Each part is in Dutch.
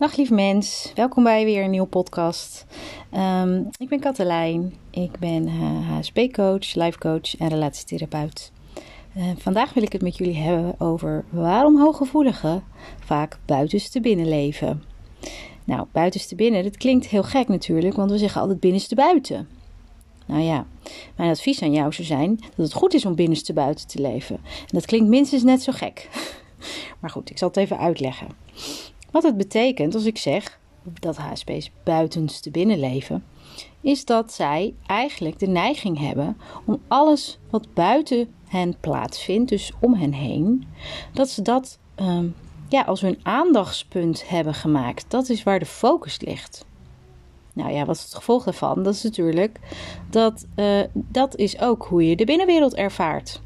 Dag lief mens, welkom bij weer een nieuwe podcast. Ehm, ik ben Katelijn, ik ben HSP-coach, life-coach en relatietherapeut. Uh, vandaag wil ik het met jullie hebben over waarom hooggevoeligen vaak buitenste binnen leven. Nou, buitenste binnen, dat klinkt heel gek natuurlijk, want we zeggen altijd binnenste buiten. Nou ja, mijn advies aan jou zou zijn dat het goed is om binnenste buiten te leven. En dat klinkt minstens net zo gek. Maar goed, ik zal het even uitleggen. Wat het betekent als ik zeg dat HSP's buitenste binnenleven, is dat zij eigenlijk de neiging hebben om alles wat buiten hen plaatsvindt, dus om hen heen, dat ze dat ehm, ja, als hun aandachtspunt hebben gemaakt. Dat is waar de focus ligt. Nou ja, wat is het gevolg daarvan? Dat is natuurlijk dat uh, dat is ook hoe je de binnenwereld ervaart.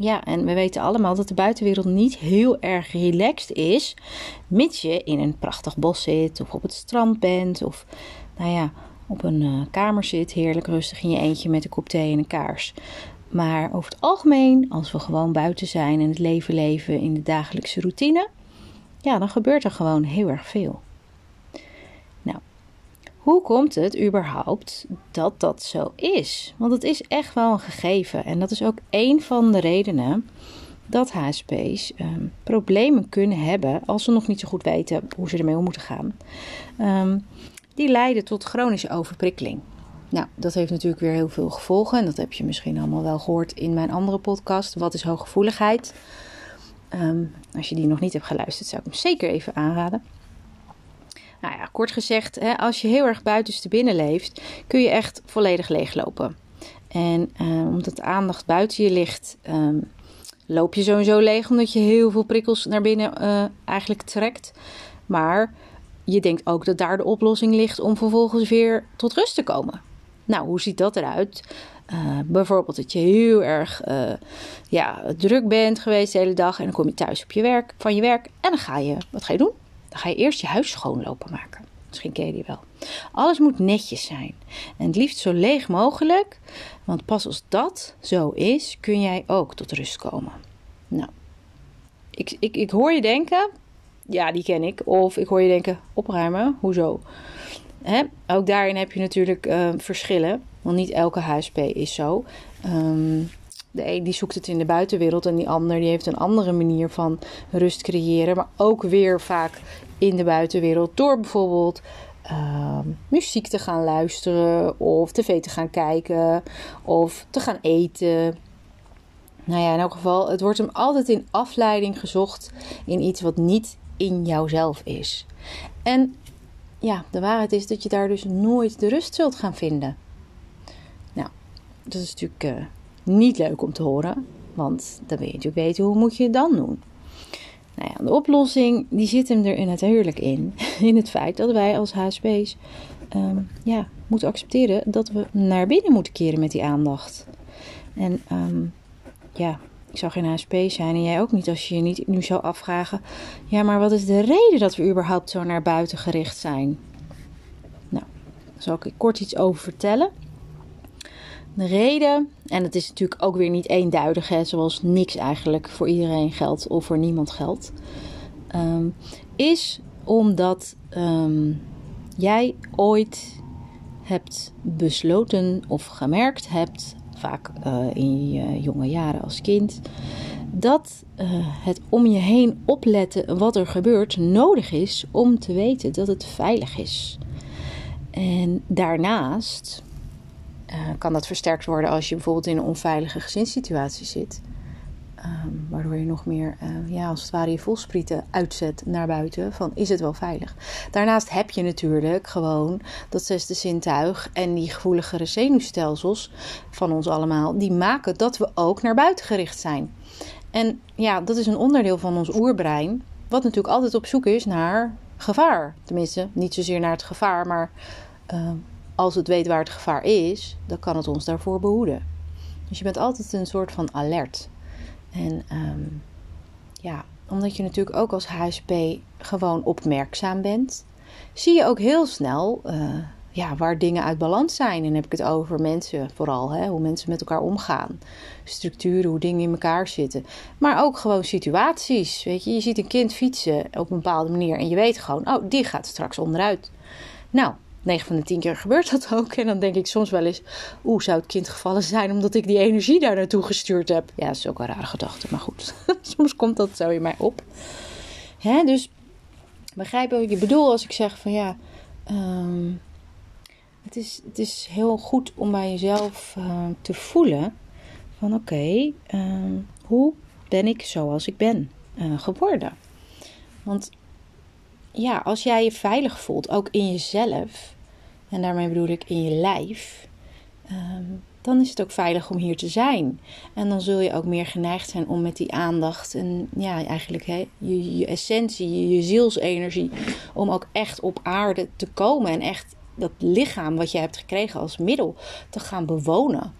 Ja, en we weten allemaal dat de buitenwereld niet heel erg relaxed is, mits je in een prachtig bos zit of op het strand bent of nou ja, op een uh, kamer zit, heerlijk rustig in je eentje met een kop thee en een kaars. Maar over het algemeen, als we gewoon buiten zijn en het leven leven in de dagelijkse routine, ja, dan gebeurt er gewoon heel erg veel. Hoe komt het überhaupt dat dat zo is? Want het is echt wel een gegeven. En dat is ook een van de redenen dat HSP's ehm, problemen kunnen hebben als ze nog niet zo goed weten hoe ze ermee om moeten gaan. Um, die leiden tot chronische overprikkeling. Nou, dat heeft natuurlijk weer heel veel gevolgen. En dat heb je misschien allemaal wel gehoord in mijn andere podcast. Wat is hooggevoeligheid? Um, als je die nog niet hebt geluisterd, zou ik hem zeker even aanraden. Nou ja, kort gezegd, hè, als je heel erg buitenste binnen leeft, kun je echt volledig leeglopen. En uh, omdat de aandacht buiten je ligt, um, loop je sowieso leeg omdat je heel veel prikkels naar binnen uh, eigenlijk trekt. Maar je denkt ook dat daar de oplossing ligt om vervolgens weer tot rust te komen. Nou, hoe ziet dat eruit? Uh, bijvoorbeeld dat je heel erg ja, druk bent geweest de hele dag en dan kom je thuis op je werk, van je werk en dan ga je, wat ga je doen? Dan ga je eerst je huis schoonlopen maken. Misschien ken je die wel. Alles moet netjes zijn. En het liefst zo leeg mogelijk. Want pas als dat zo is, kun jij ook tot rust komen. Nou, ik, ik, ik hoor je denken. Ja, die ken ik. Of ik hoor je denken, opruimen. Hoezo? Hè? Ook daarin heb je natuurlijk uh, verschillen. Want niet elke HSP is zo. Um, de een die zoekt het in de buitenwereld en die ander die heeft een andere manier van rust creëren. Maar ook weer vaak in de buitenwereld door bijvoorbeeld uh, muziek te gaan luisteren of tv te gaan kijken of te gaan eten. Nou ja, in elk geval, het wordt hem altijd in afleiding gezocht in iets wat niet in jouzelf is. En ja, de waarheid is dat je daar dus nooit de rust zult gaan vinden. Nou, dat is natuurlijk uh, niet leuk om te horen, want dan wil je natuurlijk weten hoe moet je het dan doen. Nou ja, de oplossing die zit hem er natuurlijk in. In het feit dat wij als HSP's um, ja, moeten accepteren dat we naar binnen moeten keren met die aandacht. En um, ja, ik zou geen HSP zijn en jij ook niet als je je niet nu zou afvragen: ja, maar wat is de reden dat we überhaupt zo naar buiten gericht zijn? Nou, daar zal ik kort iets over vertellen. De reden, en het is natuurlijk ook weer niet eenduidig, hè, zoals niks eigenlijk voor iedereen geldt of voor niemand geldt, um, is omdat um, jij ooit hebt besloten of gemerkt hebt, vaak uh, in je jonge jaren als kind, dat uh, het om je heen opletten wat er gebeurt nodig is om te weten dat het veilig is. En daarnaast uh, kan dat versterkt worden als je bijvoorbeeld in een onveilige gezinssituatie zit. Um, waardoor je nog meer, uh, ja, als het ware, je volsprieten uitzet naar buiten. Van is het wel veilig? Daarnaast heb je natuurlijk gewoon dat zesde zintuig en die gevoeligere zenuwstelsels van ons allemaal, die maken dat we ook naar buiten gericht zijn. En ja, dat is een onderdeel van ons oerbrein, wat natuurlijk altijd op zoek is naar gevaar. Tenminste, niet zozeer naar het gevaar, maar uh, als het weet waar het gevaar is, dan kan het ons daarvoor behoeden. Dus je bent altijd een soort van alert. En um, ja, omdat je natuurlijk ook als HSP gewoon opmerkzaam bent, zie je ook heel snel uh, ja, waar dingen uit balans zijn. En dan heb ik het over mensen vooral, hè, hoe mensen met elkaar omgaan. Structuren, hoe dingen in elkaar zitten. Maar ook gewoon situaties. Weet je, je ziet een kind fietsen op een bepaalde manier en je weet gewoon, oh, die gaat straks onderuit. Nou, 9 van de 10 keer gebeurt dat ook. En dan denk ik soms wel eens, oeh, zou het kind gevallen zijn omdat ik die energie daar naartoe gestuurd heb? Ja, dat is ook een rare gedachte, maar goed. soms komt dat zo in mij op. Hè, dus begrijp wat ik bedoel als ik zeg van ja, ehm, het, is, het is heel goed om bij jezelf uh, te voelen van oké, ehm, hoe ben ik zoals ik ben uh, geworden? Want ja, als jij je veilig voelt, ook in jezelf, en daarmee bedoel ik in je lijf, um, dan is het ook veilig om hier te zijn. En dan zul je ook meer geneigd zijn om met die aandacht en ja, eigenlijk je, essentie, je, zielsenergie, om ook echt op aarde te komen en echt dat lichaam wat je hebt gekregen als middel te gaan bewonen.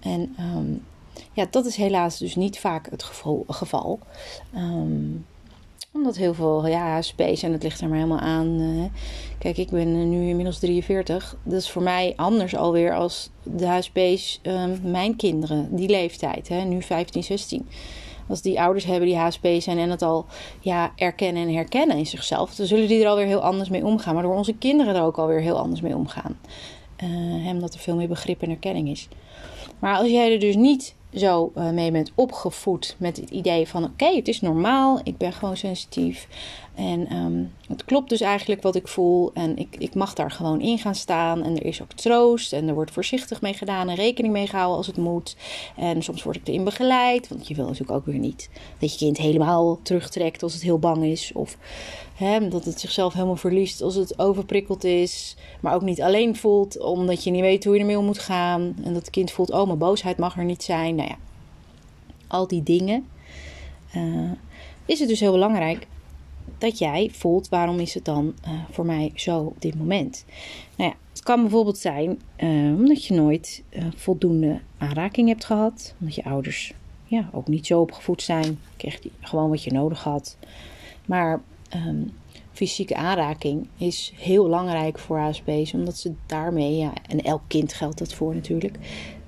En um, ja, dat is helaas dus niet vaak het geval. geval. Um, omdat heel veel, ja, space en het ligt er maar helemaal aan. Uh, kijk, ik ben nu inmiddels 43. Dat is voor mij anders alweer als de HSP's, um, mijn kinderen, die leeftijd, hè, nu 15, 16. Als die ouders hebben die HSP zijn en het al ja, erkennen en herkennen in zichzelf, dan zullen die er alweer heel anders mee omgaan. Maar door onze kinderen er ook alweer heel anders mee omgaan. Uh, omdat er veel meer begrip en erkenning is. Maar als jij er dus niet zo uh, mee bent opgevoed met het idee van oké, het is normaal, ik ben gewoon sensitief. En um, het klopt dus eigenlijk wat ik voel. En ik, ik mag daar gewoon in gaan staan. En er is ook troost. En er wordt voorzichtig mee gedaan en rekening mee gehouden als het moet. En soms word ik erin begeleid. Want je wil natuurlijk ook weer niet dat je kind helemaal terugtrekt als het heel bang is. Of dat het zichzelf helemaal verliest als het overprikkeld is. Maar ook niet alleen voelt omdat je niet weet hoe je ermee om moet gaan. En dat het kind voelt, oh, mijn boosheid mag er niet zijn. Nou ja, al die dingen. Uh, is het dus heel belangrijk dat jij voelt waarom is het dan uh, voor mij zo op dit moment. Nou ja, het kan bijvoorbeeld zijn uh, omdat je nooit voldoende aanraking hebt gehad. Omdat je ouders ja, ook niet zo opgevoed zijn. Kreeg gewoon wat je nodig had. Maar um, fysieke aanraking is heel belangrijk voor HSP's. Omdat ze daarmee, ja, en elk kind geldt dat voor natuurlijk,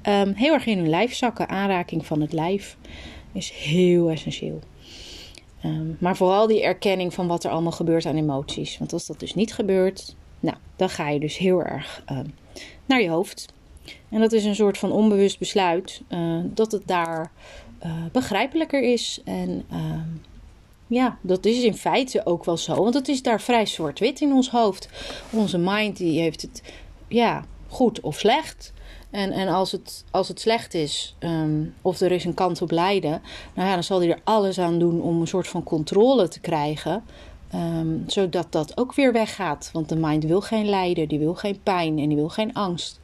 um, heel erg in hun lijf zakken. Aanraking van het lijf is heel essentieel. Um, maar vooral die erkenning van wat er allemaal gebeurt aan emoties. Want als dat dus niet gebeurt, nou, dan ga je dus heel erg naar je hoofd. En dat is een soort van onbewust besluit uh, dat het daar uh, begrijpelijker is. En ehm, ja, dat is in feite ook wel zo. Want het is daar vrij zwart-wit in ons hoofd. Onze mind die heeft het ja, goed of slecht. En, en als, het, als het slecht is, um, of er is een kant op lijden, nou ja, dan zal hij er alles aan doen om een soort van controle te krijgen. Um, zodat dat ook weer weggaat. Want de mind wil geen lijden, die wil geen pijn en die wil geen angst.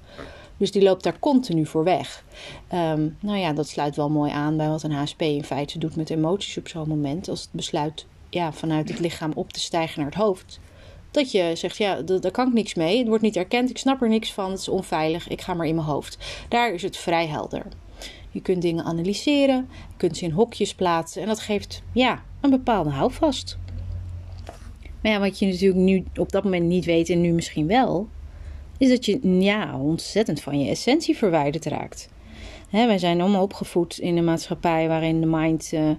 Dus die loopt daar continu voor weg. Um, nou ja, dat sluit wel mooi aan bij wat een HSP in feite doet met emoties op zo'n moment. Als het besluit ja, vanuit het lichaam op te stijgen naar het hoofd. Dat je zegt, ja, daar kan ik niks mee. Het wordt niet erkend, ik snap er niks van, het is onveilig, ik ga maar in mijn hoofd. Daar is het vrij helder. Je kunt dingen analyseren, je kunt ze in hokjes plaatsen en dat geeft ja, een bepaalde houvast. Maar ja, wat je natuurlijk nu op dat moment niet weet en nu misschien wel, is dat je ja, ontzettend van je essentie verwijderd raakt. Hè, wij zijn allemaal opgevoed in een maatschappij waarin de mind uh,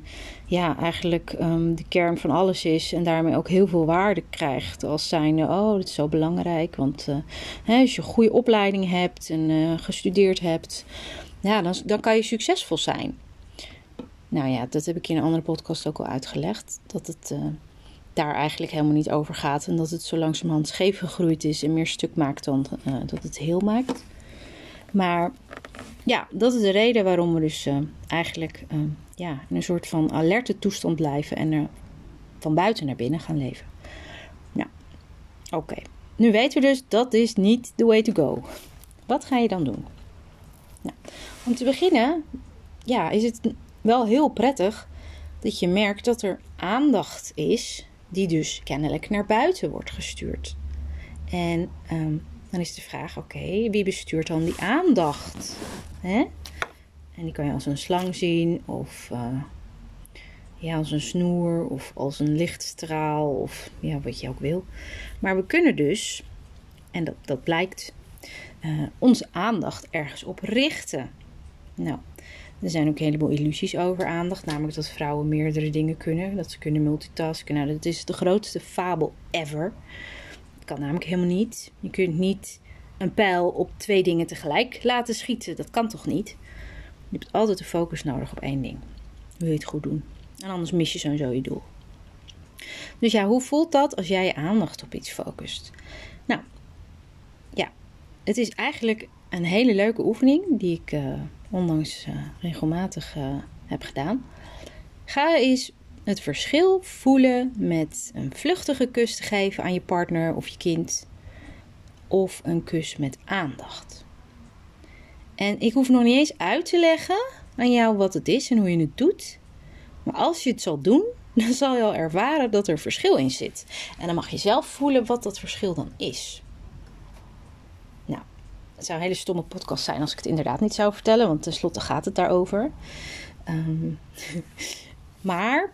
ja, eigenlijk um, de kern van alles is. En daarmee ook heel veel waarde krijgt. Als zijnde, oh, dat is zo belangrijk. Want hè, als je een goede opleiding hebt en uh, gestudeerd hebt, ja, dan, dan kan je succesvol zijn. Nou ja, dat heb ik in een andere podcast ook al uitgelegd. Dat het daar eigenlijk helemaal niet over gaat. En dat het zo langzamerhand scheef gegroeid is en meer stuk maakt dan dat het heel maakt. Maar ja, dat is de reden waarom we dus uh, eigenlijk uh, ja, in een soort van alerte toestand blijven en er van buiten naar binnen gaan leven. Nou, oké. Nu weten we dus dat is niet the way to go. Wat ga je dan doen? Nou, om te beginnen, ja, is het wel heel prettig dat je merkt dat er aandacht is die dus kennelijk naar buiten wordt gestuurd. En um, dan is de vraag: oké, wie bestuurt dan die aandacht? Hè? En die kan je als een slang zien, of uh, ja, als een snoer, of als een lichtstraal, of ja, wat je ook wil. Maar we kunnen dus En dat, dat blijkt uh, onze aandacht ergens op richten. Nou, er zijn ook een heleboel illusies over aandacht. Namelijk dat vrouwen meerdere dingen kunnen. Dat ze kunnen multitasken. Nou, dat is de grootste fabel ever. Dat kan namelijk helemaal niet. Je kunt niet een pijl op twee dingen tegelijk laten schieten. Dat kan toch niet? Je hebt altijd de focus nodig op één ding. Wil je het goed doen. En anders mis je sowieso je doel. Dus ja, hoe voelt dat als jij je aandacht op iets focust? Nou, ja, het is eigenlijk een hele leuke oefening die ik uh, onlangs uh, regelmatig uh, heb gedaan. Ga eens het verschil voelen met een vluchtige kus te geven aan je partner of je kind of een kus met aandacht. En ik hoef nog niet eens uit te leggen aan jou wat het is en hoe je het doet. Maar als je het zal doen, dan zal je al ervaren dat er verschil in zit. En dan mag je zelf voelen wat dat verschil dan is. Het zou een hele stomme podcast zijn als ik het inderdaad niet zou vertellen, want tenslotte gaat het daarover. Um, maar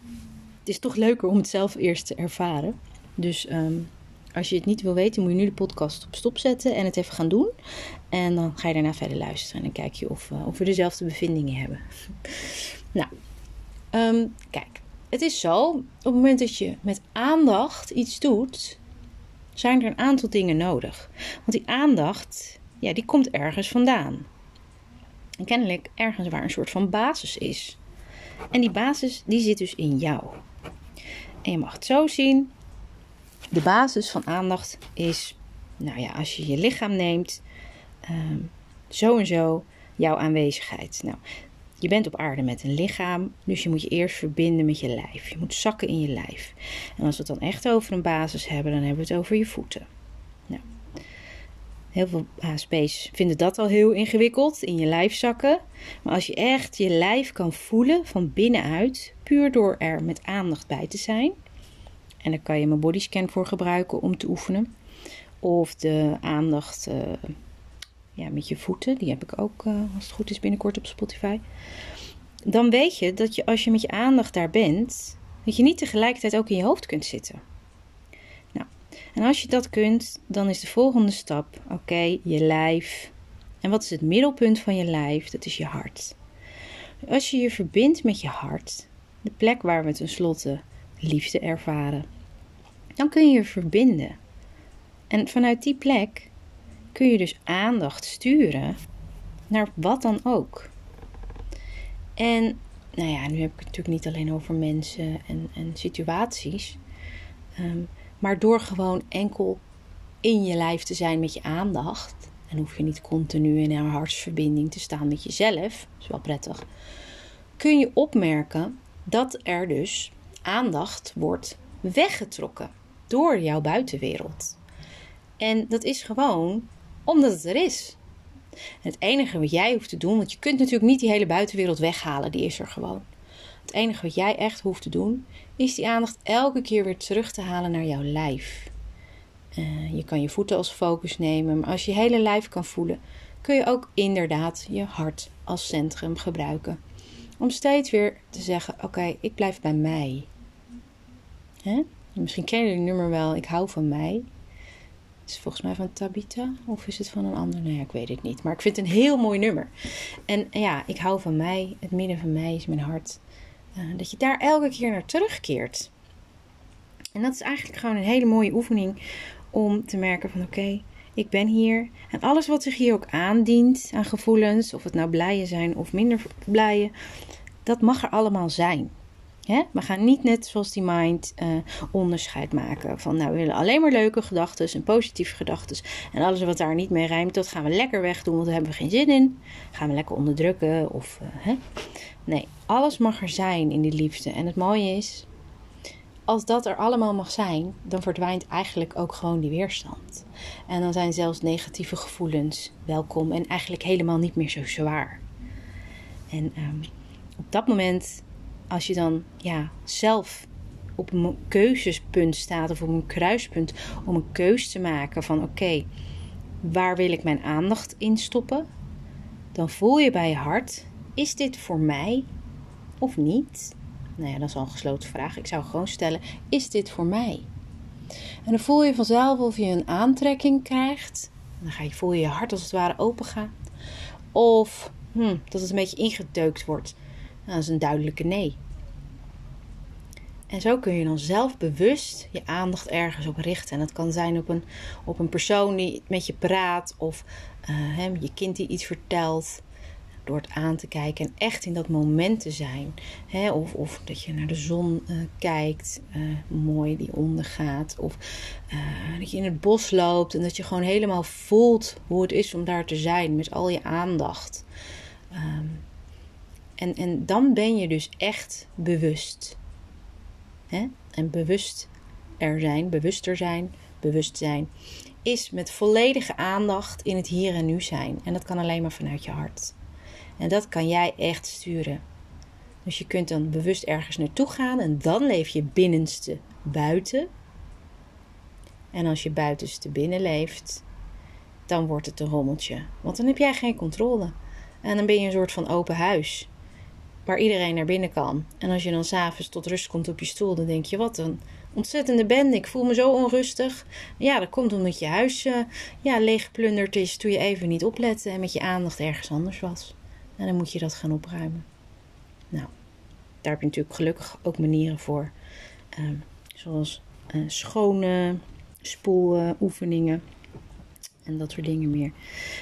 het is toch leuker om het zelf eerst te ervaren. Dus um, als je het niet wil weten, moet je nu de podcast op stop zetten en het even gaan doen. En dan ga je daarna verder luisteren en dan kijk je of, uh, of we dezelfde bevindingen hebben. nou, um, kijk. Het is zo, op het moment dat je met aandacht iets doet, zijn er een aantal dingen nodig. Want die aandacht, ja, die komt ergens vandaan. En kennelijk ergens waar een soort van basis is. En die basis, die zit dus in jou. En je mag het zo zien. De basis van aandacht is, nou ja, als je je lichaam neemt, um, zo en zo jouw aanwezigheid. Nou, je bent op aarde met een lichaam, dus je moet je eerst verbinden met je lijf. Je moet zakken in je lijf. En als we het dan echt over een basis hebben, dan hebben we het over je voeten. Heel veel HSP's vinden dat al heel ingewikkeld, in je lijf zakken. Maar als je echt je lijf kan voelen van binnenuit, puur door er met aandacht bij te zijn. En daar kan je mijn bodyscan voor gebruiken om te oefenen. Of de aandacht uh, ja, met je voeten. Die heb ik ook, uh, als het goed is, binnenkort op Spotify. Dan weet je dat je als je met je aandacht daar bent, dat je niet tegelijkertijd ook in je hoofd kunt zitten. En als je dat kunt, dan is de volgende stap: oké, je lijf. En wat is het middelpunt van je lijf? Dat is je hart. Als je je verbindt met je hart, de plek waar we tenslotte liefde ervaren, dan kun je je verbinden. En vanuit die plek kun je dus aandacht sturen naar wat dan ook. En nou ja, nu heb ik het natuurlijk niet alleen over mensen en, en situaties. Um, maar door gewoon enkel in je lijf te zijn met je aandacht. En hoef je niet continu in een hartsverbinding te staan met jezelf. Is wel prettig. Kun je opmerken dat er dus aandacht wordt weggetrokken door jouw buitenwereld. En dat is gewoon omdat het er is. het enige wat jij hoeft te doen, want je kunt natuurlijk niet die hele buitenwereld weghalen, die is er gewoon. Het enige wat jij echt hoeft te doen, is die aandacht elke keer weer terug te halen naar jouw lijf. Uh, je kan je voeten als focus nemen, maar als je je hele lijf kan voelen, kun je ook inderdaad je hart als centrum gebruiken. Om steeds weer te zeggen: Oké, ik blijf bij mij. Hè? Misschien ken je die nummer wel, Ik hou van mij. Het is volgens mij van Tabita of is het van een ander? Nou ja, ik weet het niet. Maar ik vind het een heel mooi nummer. En ja, ik hou van mij. Het midden van mij is mijn hart. Uh, dat je daar elke keer naar terugkeert. En dat is eigenlijk gewoon een hele mooie oefening om te merken van oké, ik ben hier. En alles wat zich hier ook aandient aan gevoelens, of het nou blije zijn of minder blije, dat mag er allemaal zijn. We gaan niet net zoals die mind uh, onderscheid maken van nou we willen alleen maar leuke gedachten en positieve gedachten en alles wat daar niet mee rijmt dat gaan we lekker wegdoen want daar hebben we geen zin in. Gaan we lekker onderdrukken of uh, hè? nee, alles mag er zijn in die liefde en het mooie is als dat er allemaal mag zijn, dan verdwijnt eigenlijk ook gewoon die weerstand. En dan zijn zelfs negatieve gevoelens welkom en eigenlijk helemaal niet meer zo zwaar. En um, op dat moment als je dan ja, zelf op een keuzespunt staat of op een kruispunt om een keus te maken van oké, waar wil ik mijn aandacht in stoppen? Dan voel je bij je hart, is dit voor mij of niet? Nou ja, dat is al een gesloten vraag. Ik zou gewoon stellen, is dit voor mij? En dan voel je vanzelf of je een aantrekking krijgt. Dan ga je, voel je je hart als het ware open gaan. Of hm, dat het een beetje ingedeukt wordt. Nou, dat is een duidelijke nee. En zo kun je dan zelf bewust je aandacht ergens op richten. En dat kan zijn op een, op een persoon die met je praat, of uh, je kind die iets vertelt. Door het aan te kijken en echt in dat moment te zijn. of, of dat je naar de zon uh, kijkt, uh, mooi die ondergaat. Of dat je in het bos loopt en dat je gewoon helemaal voelt hoe het is om daar te zijn met al je aandacht. Um, en, en dan ben je dus echt bewust. Hè? En bewust er zijn, bewuster zijn, bewustzijn, is met volledige aandacht in het hier en nu zijn. En dat kan alleen maar vanuit je hart. En dat kan jij echt sturen. Dus je kunt dan bewust ergens naartoe gaan en dan leef je binnenste buiten. En als je buitenste binnen leeft, dan wordt het een rommeltje. Want dan heb jij geen controle. En dan ben je een soort van open huis waar iedereen naar binnen kan. En als je dan s'avonds tot rust komt op je stoel, dan denk je: wat een ontzettende bende. Ik voel me zo onrustig. Ja, dat komt omdat je huis uh, ja, leeggeplunderd is toen je even niet oplette en met je aandacht ergens anders was. En dan moet je dat gaan opruimen. Nou, daar heb je natuurlijk gelukkig ook manieren voor. Uh, zoals uh, schone spoeloefeningen en dat soort dingen meer.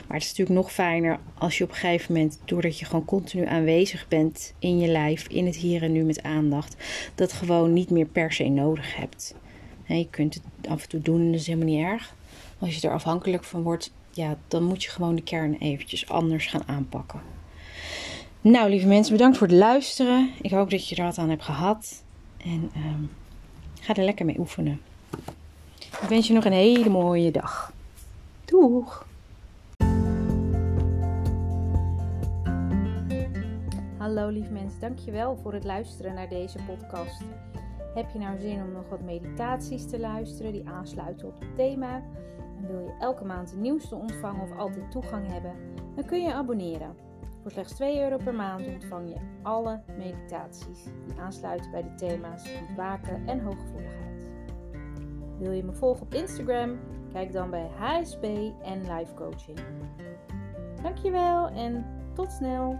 Maar het is natuurlijk nog fijner als je op een gegeven moment, doordat je gewoon continu aanwezig bent in je lijf, in het hier en nu met aandacht, dat gewoon niet meer per se nodig hebt. je kunt het af en toe doen en dat is helemaal niet erg. Als je er afhankelijk van wordt, ja, dan moet je gewoon de kern eventjes anders gaan aanpakken. Nou, lieve mensen, bedankt voor het luisteren. Ik hoop dat je er wat aan hebt gehad. En um, ga er lekker mee oefenen. Ik wens je nog een hele mooie dag. Doeg! Hallo lieve mensen, dankjewel voor het luisteren naar deze podcast. Heb je nou zin om nog wat meditaties te luisteren die aansluiten op het thema? En wil je elke maand de nieuwste ontvangen of altijd toegang hebben? Dan kun je abonneren. Voor slechts 2 euro per maand ontvang je alle meditaties die aansluiten bij de thema's ontwaken en hooggevoeligheid. Wil je me volgen op Instagram? Kijk dan bij HSP en Life Coaching. Dankjewel en tot snel!